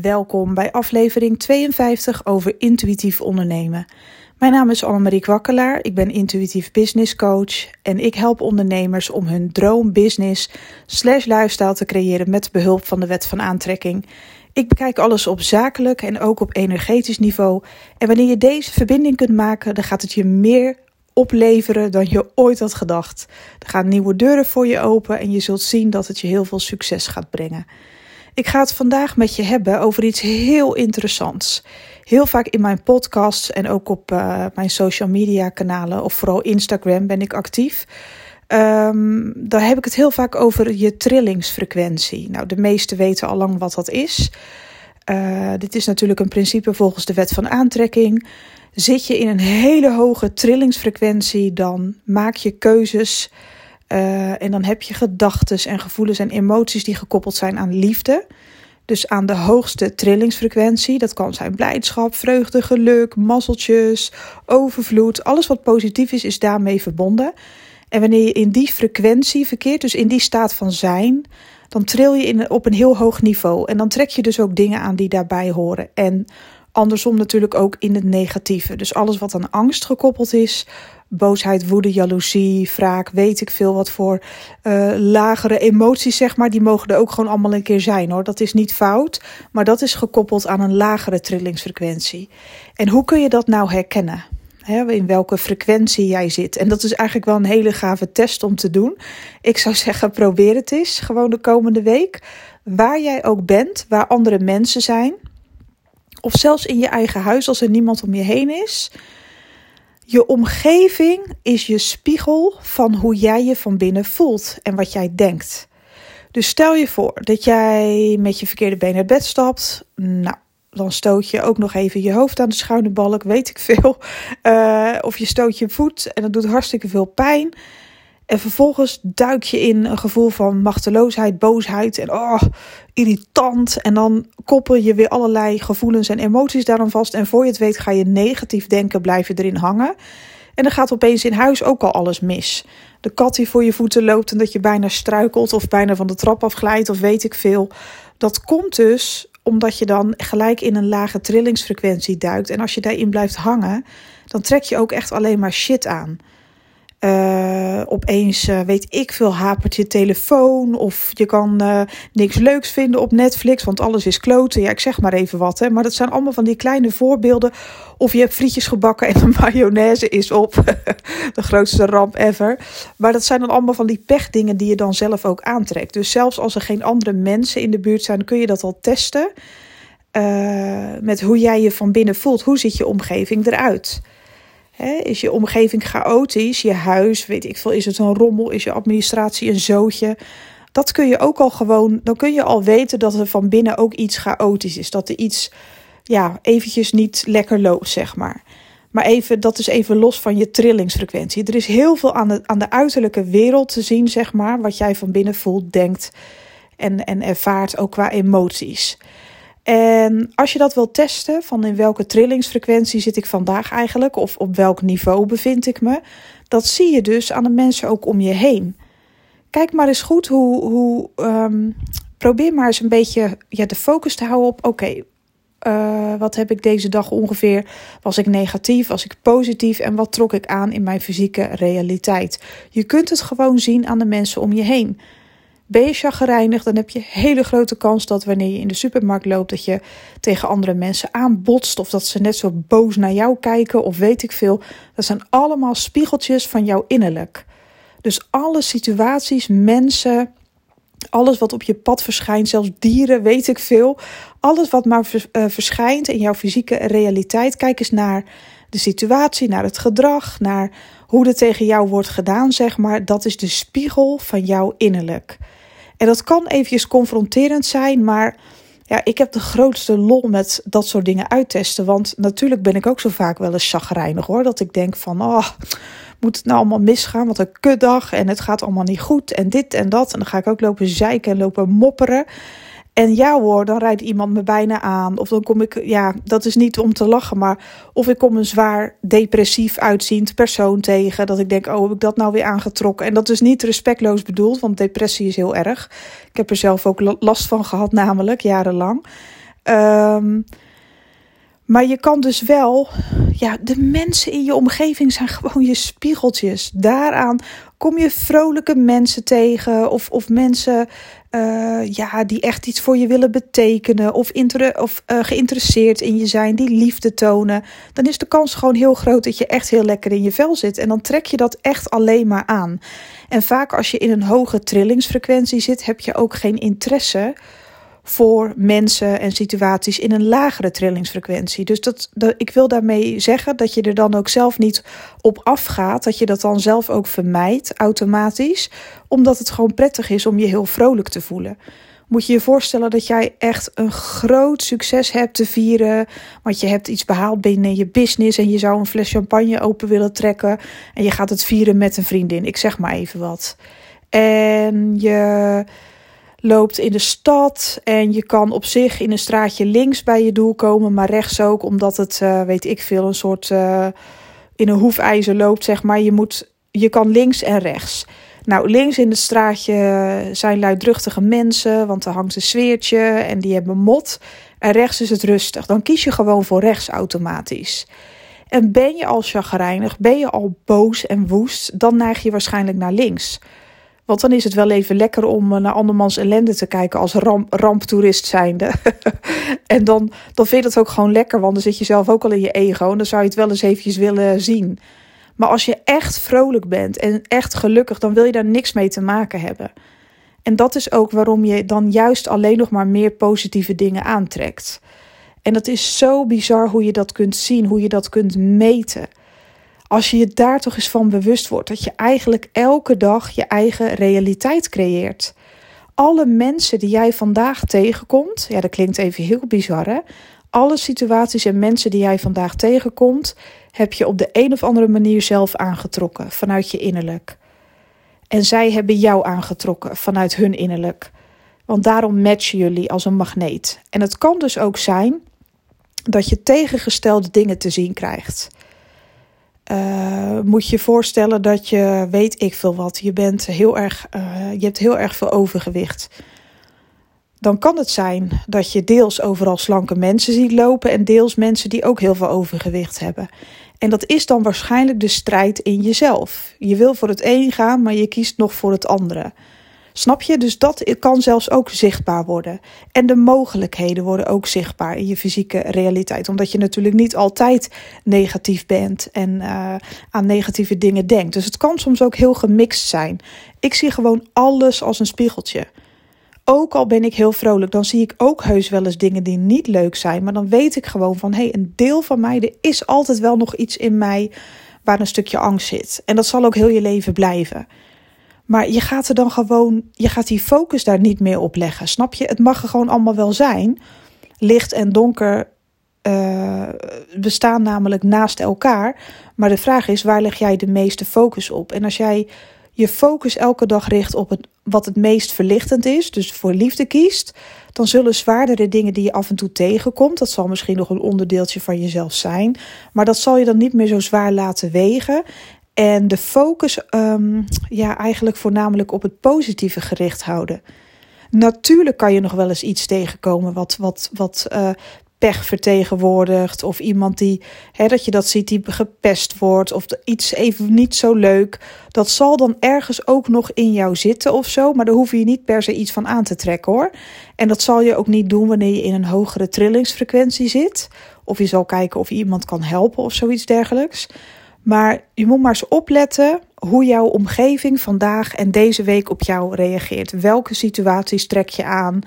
Welkom bij aflevering 52 over intuïtief ondernemen. Mijn naam is Annemarie Kwakkelaar, ik ben intuïtief business coach en ik help ondernemers om hun droombusiness slash lifestyle te creëren met behulp van de wet van aantrekking. Ik bekijk alles op zakelijk en ook op energetisch niveau en wanneer je deze verbinding kunt maken, dan gaat het je meer opleveren dan je ooit had gedacht. Er gaan nieuwe deuren voor je open en je zult zien dat het je heel veel succes gaat brengen. Ik ga het vandaag met je hebben over iets heel interessants. Heel vaak in mijn podcasts en ook op uh, mijn social media kanalen of vooral Instagram ben ik actief. Um, daar heb ik het heel vaak over je trillingsfrequentie. Nou, de meesten weten al lang wat dat is. Uh, dit is natuurlijk een principe volgens de wet van aantrekking. Zit je in een hele hoge trillingsfrequentie, dan maak je keuzes en dan heb je gedachten en gevoelens en emoties die gekoppeld zijn aan liefde. Dus aan de hoogste trillingsfrequentie. Dat kan zijn blijdschap, vreugde, geluk, mazzeltjes, overvloed. Alles wat positief is, is daarmee verbonden. En wanneer je in die frequentie verkeert, dus in die staat van zijn, dan tril je in, op een heel hoog niveau. En dan trek je dus ook dingen aan die daarbij horen. En andersom natuurlijk ook in het negatieve. Dus alles wat aan angst gekoppeld is, boosheid, woede, jaloezie, wraak, weet ik veel wat voor uh, lagere emoties, zeg maar, die mogen er ook gewoon allemaal een keer zijn hoor. Dat is niet fout, maar dat is gekoppeld aan een lagere trillingsfrequentie. En hoe kun je dat nou herkennen? in welke frequentie jij zit. En dat is eigenlijk wel een hele gave test om te doen. Ik zou zeggen, probeer het eens, gewoon de komende week. Waar jij ook bent, waar andere mensen zijn, of zelfs in je eigen huis als er niemand om je heen is je omgeving is je spiegel van hoe jij je van binnen voelt en wat jij denkt. Dus stel je voor dat jij met je verkeerde been naar bed stapt. Nou, dan stoot je ook nog even je hoofd aan de schouderbalk, weet ik veel. Uh, of je stoot je voet en dat doet hartstikke veel pijn. En vervolgens duik je in een gevoel van machteloosheid, boosheid en oh, irritant. En dan koppel je weer allerlei gevoelens en emoties daaraan vast. En voor je het weet ga je negatief denken, blijf je erin hangen. En dan gaat opeens in huis ook al alles mis. De kat die voor je voeten loopt en dat je bijna struikelt of bijna van de trap afglijdt of weet ik veel. Dat komt dus omdat je dan gelijk in een lage trillingsfrequentie duikt. En als je daarin blijft hangen, dan trek je ook echt alleen maar shit aan. Uh, opeens uh, weet ik veel hapert je telefoon of je kan uh, niks leuks vinden op Netflix, want alles is kloten. Ja, ik zeg maar even wat, hè. Maar dat zijn allemaal van die kleine voorbeelden. Of je hebt frietjes gebakken en de mayonaise is op. de grootste ramp ever. Maar dat zijn dan allemaal van die pechdingen die je dan zelf ook aantrekt. Dus zelfs als er geen andere mensen in de buurt zijn, kun je dat al testen. met hoe jij je van binnen voelt. Hoe ziet je omgeving eruit? Is je omgeving chaotisch, je huis, weet ik veel, is het een rommel, is je administratie een zootje? Dat kun je ook al gewoon, dan kun je al weten dat er van binnen ook iets chaotisch is. Dat er iets, ja, eventjes niet lekker loopt, zeg maar. Maar even, dat is even los van je trillingsfrequentie. Er is heel veel aan de, aan de uiterlijke wereld te zien, zeg maar, wat jij van binnen voelt, denkt en, en ervaart, ook qua emoties. En als je dat wil testen, van in welke trillingsfrequentie zit ik vandaag eigenlijk, of op welk niveau bevind ik me, dat zie je dus aan de mensen ook om je heen. Kijk maar eens goed hoe. hoe um, probeer maar eens een beetje ja, de focus te houden op: oké, uh, wat heb ik deze dag ongeveer? Was ik negatief? Was ik positief? En wat trok ik aan in mijn fysieke realiteit? Je kunt het gewoon zien aan de mensen om je heen. Ben je chagrijnig, dan heb je hele grote kans dat wanneer je in de supermarkt loopt, dat je tegen andere mensen aanbotst. Of dat ze net zo boos naar jou kijken, of weet ik veel. Dat zijn allemaal spiegeltjes van jouw innerlijk. Dus alle situaties, mensen, alles wat op je pad verschijnt, zelfs dieren, weet ik veel. Alles wat maar eh, verschijnt in jouw fysieke realiteit. Kijk eens naar de situatie, naar het gedrag, naar hoe er tegen jou wordt gedaan, zeg maar. Dat is de spiegel van jouw innerlijk. En dat kan eventjes confronterend zijn, maar ja, ik heb de grootste lol met dat soort dingen uittesten. Want natuurlijk ben ik ook zo vaak wel eens chagrijnig hoor. Dat ik denk van, oh, moet het nou allemaal misgaan? Wat een kutdag en het gaat allemaal niet goed en dit en dat. En dan ga ik ook lopen zeiken en lopen mopperen. En ja hoor, dan rijdt iemand me bijna aan. Of dan kom ik, ja, dat is niet om te lachen, maar of ik kom een zwaar depressief uitziend persoon tegen. Dat ik denk, oh, heb ik dat nou weer aangetrokken? En dat is niet respectloos bedoeld, want depressie is heel erg. Ik heb er zelf ook last van gehad, namelijk jarenlang. Ehm, maar je kan dus wel, ja, de mensen in je omgeving zijn gewoon je spiegeltjes. Daaraan kom je vrolijke mensen tegen of, of mensen uh, ja, die echt iets voor je willen betekenen of, of uh, geïnteresseerd in je zijn, die liefde tonen, dan is de kans gewoon heel groot dat je echt heel lekker in je vel zit. En dan trek je dat echt alleen maar aan. En vaak als je in een hoge trillingsfrequentie zit, heb je ook geen interesse voor mensen en situaties in een lagere trillingsfrequentie. Dus dat, ik wil daarmee zeggen dat je er dan ook zelf niet op afgaat, dat je dat dan zelf ook vermijdt automatisch, omdat het gewoon prettig is om je heel vrolijk te voelen. Moet je je voorstellen dat jij echt een groot succes hebt te vieren, want je hebt iets behaald binnen je business en je zou een fles champagne open willen trekken en je gaat het vieren met een vriendin. Ik zeg maar even wat. En je loopt in de stad en je kan op zich in een straatje links bij je doel komen, maar rechts ook, omdat het, uh, weet ik veel, een soort uh, in een hoefijzer loopt, zeg maar. Je, moet, je kan links en rechts. Nou, links in het straatje zijn luidruchtige mensen, want er hangt een sfeertje en die hebben mot. En rechts is het rustig. Dan kies je gewoon voor rechts automatisch. En ben je al chagrijnig, ben je al boos en woest, dan neig je waarschijnlijk naar links. Want dan is het wel even lekker om eh, naar andermans ellende te kijken als ramp, ramptoerist zijnde. en dan, dan vind je dat ook gewoon lekker, want dan zit je zelf ook al in je ego en dan zou je het wel eens eventjes willen zien. Maar als je echt vrolijk bent en echt gelukkig, dan wil je daar niks mee te maken hebben. En dat is ook waarom je dan juist alleen nog maar meer positieve dingen aantrekt. En dat is zo bizar hoe je dat kunt zien, hoe je dat kunt meten. Als je je daar toch eens van bewust wordt dat je eigenlijk elke dag je eigen realiteit creëert. Alle mensen die jij vandaag tegenkomt, ja, dat klinkt even heel bizar hè. Alle situaties en mensen die jij vandaag tegenkomt, heb je op de een of andere manier zelf aangetrokken vanuit je innerlijk. En zij hebben jou aangetrokken vanuit hun innerlijk. Want daarom matchen jullie als een magneet. En het kan dus ook zijn dat je tegengestelde dingen te zien krijgt. Moet je voorstellen dat je weet ik veel wat. Je bent heel erg, uh, je hebt heel erg veel overgewicht. Dan kan het zijn dat je deels overal slanke mensen ziet lopen en deels mensen die ook heel veel overgewicht hebben. En dat is dan waarschijnlijk de strijd in jezelf. Je wil voor het een gaan, maar je kiest nog voor het andere. Snap je? Dus dat kan zelfs ook zichtbaar worden. En de mogelijkheden worden ook zichtbaar in je fysieke realiteit. Omdat je natuurlijk niet altijd negatief bent en uh, aan negatieve dingen denkt. Dus het kan soms ook heel gemixt zijn. Ik zie gewoon alles als een spiegeltje. Ook al ben ik heel vrolijk, dan zie ik ook heus wel eens dingen die niet leuk zijn. Maar dan weet ik gewoon van hé, hey, een deel van mij, er is altijd wel nog iets in mij waar een stukje angst zit. En dat zal ook heel je leven blijven. Maar je gaat er dan gewoon, je gaat die focus daar niet meer op leggen. Snap je? Het mag er gewoon allemaal wel zijn. Licht en donker uh, bestaan namelijk naast elkaar. Maar de vraag is, waar leg jij de meeste focus op? En als jij je focus elke dag richt op het, wat het meest verlichtend is, dus voor liefde kiest, dan zullen zwaardere dingen die je af en toe tegenkomt, dat zal misschien nog een onderdeeltje van jezelf zijn, maar dat zal je dan niet meer zo zwaar laten wegen. En de focus um, ja, eigenlijk voornamelijk op het positieve gericht houden. Natuurlijk kan je nog wel eens iets tegenkomen wat, wat, wat uh, pech vertegenwoordigt. Of iemand die, hè, dat je dat ziet, die gepest wordt. Of iets even niet zo leuk. Dat zal dan ergens ook nog in jou zitten of zo. Maar daar hoef je niet per se iets van aan te trekken hoor. En dat zal je ook niet doen wanneer je in een hogere trillingsfrequentie zit. Of je zal kijken of je iemand kan helpen of zoiets dergelijks. Maar je moet maar eens opletten hoe jouw omgeving vandaag en deze week op jou reageert. Welke situaties trek je aan?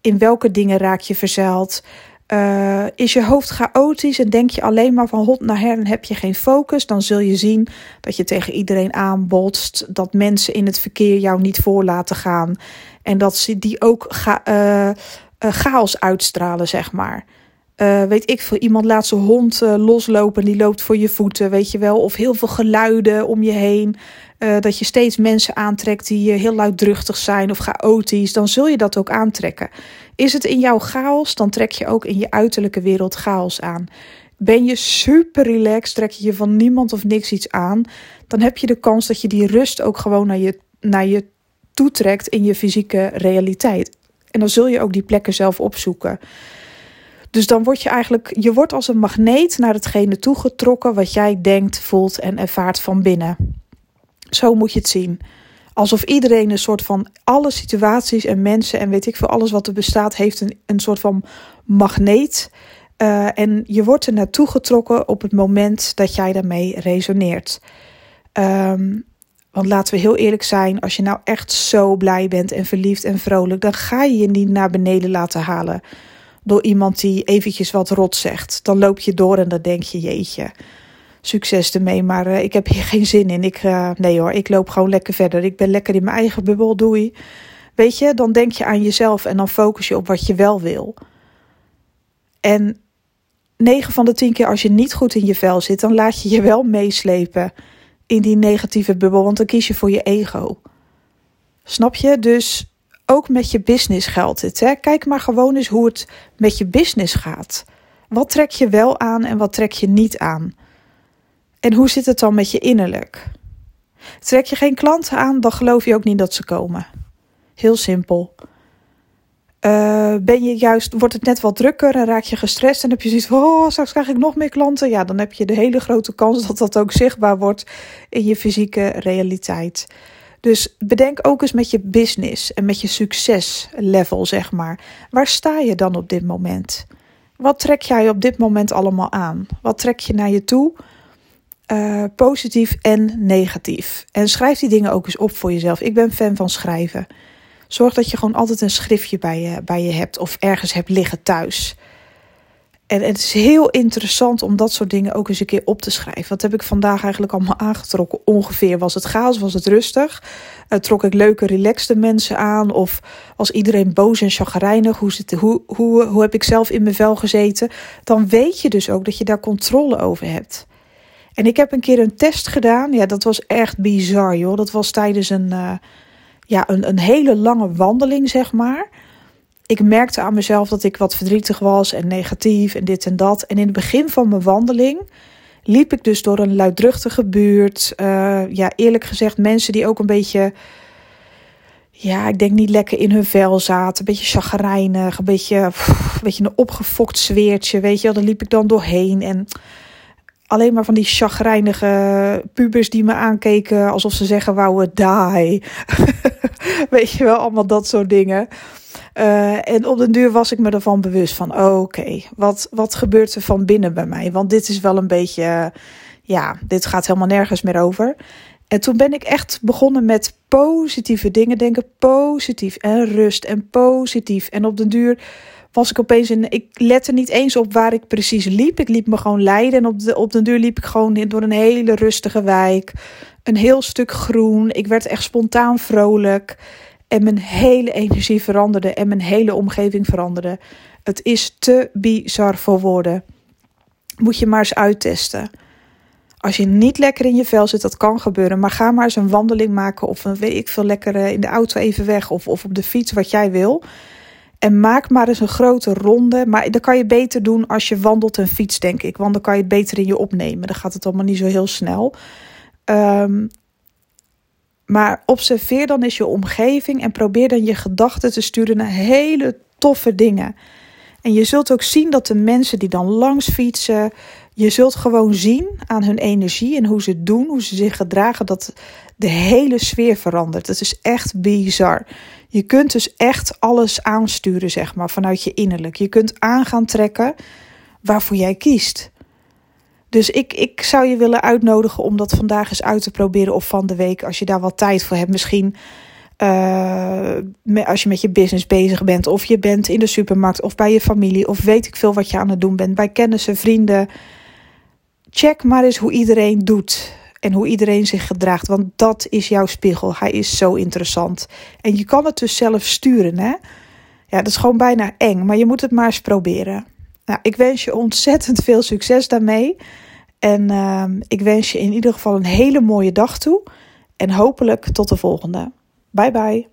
In welke dingen raak je verzeild? Uh, is je hoofd chaotisch en denk je alleen maar van hot naar her en heb je geen focus, dan zul je zien dat je tegen iedereen aanbotst, dat mensen in het verkeer jou niet voor laten gaan en dat ze die ook ga, uh, uh, chaos uitstralen, zeg maar. Uh, weet ik veel, iemand laat zijn hond uh, loslopen, die loopt voor je voeten, weet je wel. Of heel veel geluiden om je heen. Uh, dat je steeds mensen aantrekt die heel luidruchtig zijn of chaotisch. Dan zul je dat ook aantrekken. Is het in jouw chaos, dan trek je ook in je uiterlijke wereld chaos aan. Ben je super relaxed, trek je je van niemand of niks iets aan. Dan heb je de kans dat je die rust ook gewoon naar je, naar je toetrekt in je fysieke realiteit. En dan zul je ook die plekken zelf opzoeken. Dus dan word je eigenlijk, je wordt als een magneet naar hetgene toegetrokken wat jij denkt, voelt en ervaart van binnen. Zo moet je het zien. Alsof iedereen een soort van alle situaties en mensen en weet ik veel, alles wat er bestaat, heeft een, een soort van magneet. Uh, en je wordt er naartoe getrokken op het moment dat jij daarmee resoneert. Um, want laten we heel eerlijk zijn, als je nou echt zo blij bent en verliefd en vrolijk, dan ga je je niet naar beneden laten halen door iemand die eventjes wat rot zegt. Dan loop je door en dan denk je, jeetje, succes ermee, maar uh, ik heb hier geen zin in. Ik, uh, nee hoor, ik loop gewoon lekker verder. Ik ben lekker in mijn eigen bubbel, doei. Weet je, dan denk je aan jezelf en dan focus je op wat je wel wil. En 9 van de 10 keer als je niet goed in je vel zit, dan laat je je wel meeslepen in die negatieve bubbel, want dan kies je voor je ego. Snap je? Dus ook met je business geldt het. Hè? Kijk maar gewoon eens hoe het met je business gaat. Wat trek je wel aan en wat trek je niet aan? En hoe zit het dan met je innerlijk? Trek je geen klanten aan, dan geloof je ook niet dat ze komen. Heel simpel. Uh, ben je juist, wordt het net wat drukker en raak je gestrest en heb je zoiets oh, straks krijg ik nog meer klanten. Ja, dan heb je de hele grote kans dat dat ook zichtbaar wordt in je fysieke realiteit. Dus bedenk ook eens met je business en met je succeslevel, zeg maar. Waar sta je dan op dit moment? Wat trek jij op dit moment allemaal aan? Wat trek je naar je toe? Uh, positief en negatief. En schrijf die dingen ook eens op voor jezelf. Ik ben fan van schrijven. Zorg dat je gewoon altijd een schriftje bij je, bij je hebt of ergens hebt liggen thuis. En het is heel interessant om dat soort dingen ook eens een keer op te schrijven. Wat heb ik vandaag eigenlijk allemaal aangetrokken? Ongeveer was het chaos, was het rustig? Uh, trok ik leuke, relaxte mensen aan? Of was iedereen boos en chagrijnig? Hoe, zit, hoe, hoe, heb ik zelf in mijn vel gezeten? Dan weet je dus ook dat je daar controle over hebt. En ik heb een keer een test gedaan. Ja, dat was echt bizar, joh. Dat was tijdens een, uh, ja, een, een hele lange wandeling, zeg maar. Ik merkte aan mezelf dat ik wat verdrietig was en negatief en dit en dat. En in het begin van mijn wandeling liep ik dus door een luidruchtige buurt. Uh, ja, eerlijk gezegd, mensen die ook een beetje. Ja, ik denk niet lekker in hun vel zaten. Een beetje chagrijnig, een beetje, een beetje een opgefokt zweertje. Weet je wel, daar liep ik dan doorheen. En alleen maar van die chagrijnige pubers die me aankeken alsof ze zeggen wou die. Weet je wel, allemaal dat soort dingen. Uh, en op den duur was ik me ervan bewust van oké, wat, wat gebeurt er van binnen bij mij? Want dit is wel een beetje, ja, dit gaat helemaal nergens meer over. En toen ben ik echt begonnen met positieve dingen denken, positief en rust en positief. En op den duur was ik opeens in. Ik lette niet eens op waar ik precies liep. Ik liep me gewoon leiden. En op de, op de deur liep ik gewoon door een hele rustige wijk. Een heel stuk groen. Ik werd echt spontaan vrolijk. En mijn hele energie veranderde. En mijn hele omgeving veranderde. Het is te bizar voor woorden. Moet je maar eens uittesten. Als je niet lekker in je vel zit, dat kan gebeuren. Maar ga maar eens een wandeling maken. Of een, weet ik veel, lekker eh, in de auto even weg. Of, of op de fiets, wat jij wil. En maak maar eens een grote ronde. Maar dat kan je beter doen als je wandelt en fietst, denk ik. Want dan kan je het beter in je opnemen. Dan gaat het allemaal niet zo heel snel. Um, maar observeer dan eens je omgeving en probeer dan je gedachten te sturen naar hele toffe dingen. En je zult ook zien dat de mensen die dan langs fietsen, je zult gewoon zien aan hun energie en hoe ze het doen, hoe ze zich gedragen, dat de hele sfeer verandert. Dat is echt bizar. Je kunt dus echt alles aansturen, zeg maar, vanuit je innerlijk. Je kunt aan gaan trekken waarvoor jij kiest. Dus ik, ik zou je willen uitnodigen om dat vandaag eens uit te proberen of van de week, als je daar wat tijd voor hebt. Misschien uh, als je met je business bezig bent, of je bent in de supermarkt, of bij je familie, of weet ik veel wat je aan het doen bent, bij kennissen, vrienden. Check maar eens hoe iedereen doet en hoe iedereen zich gedraagt, want dat is jouw spiegel. Hij is zo interessant. En je kan het dus zelf sturen, hè? Ja, dat is gewoon bijna eng, maar je moet het maar eens proberen. Nou, ik wens je ontzettend veel succes daarmee. En uh, ik wens je in ieder geval een hele mooie dag toe. En hopelijk tot de volgende. Bye bye.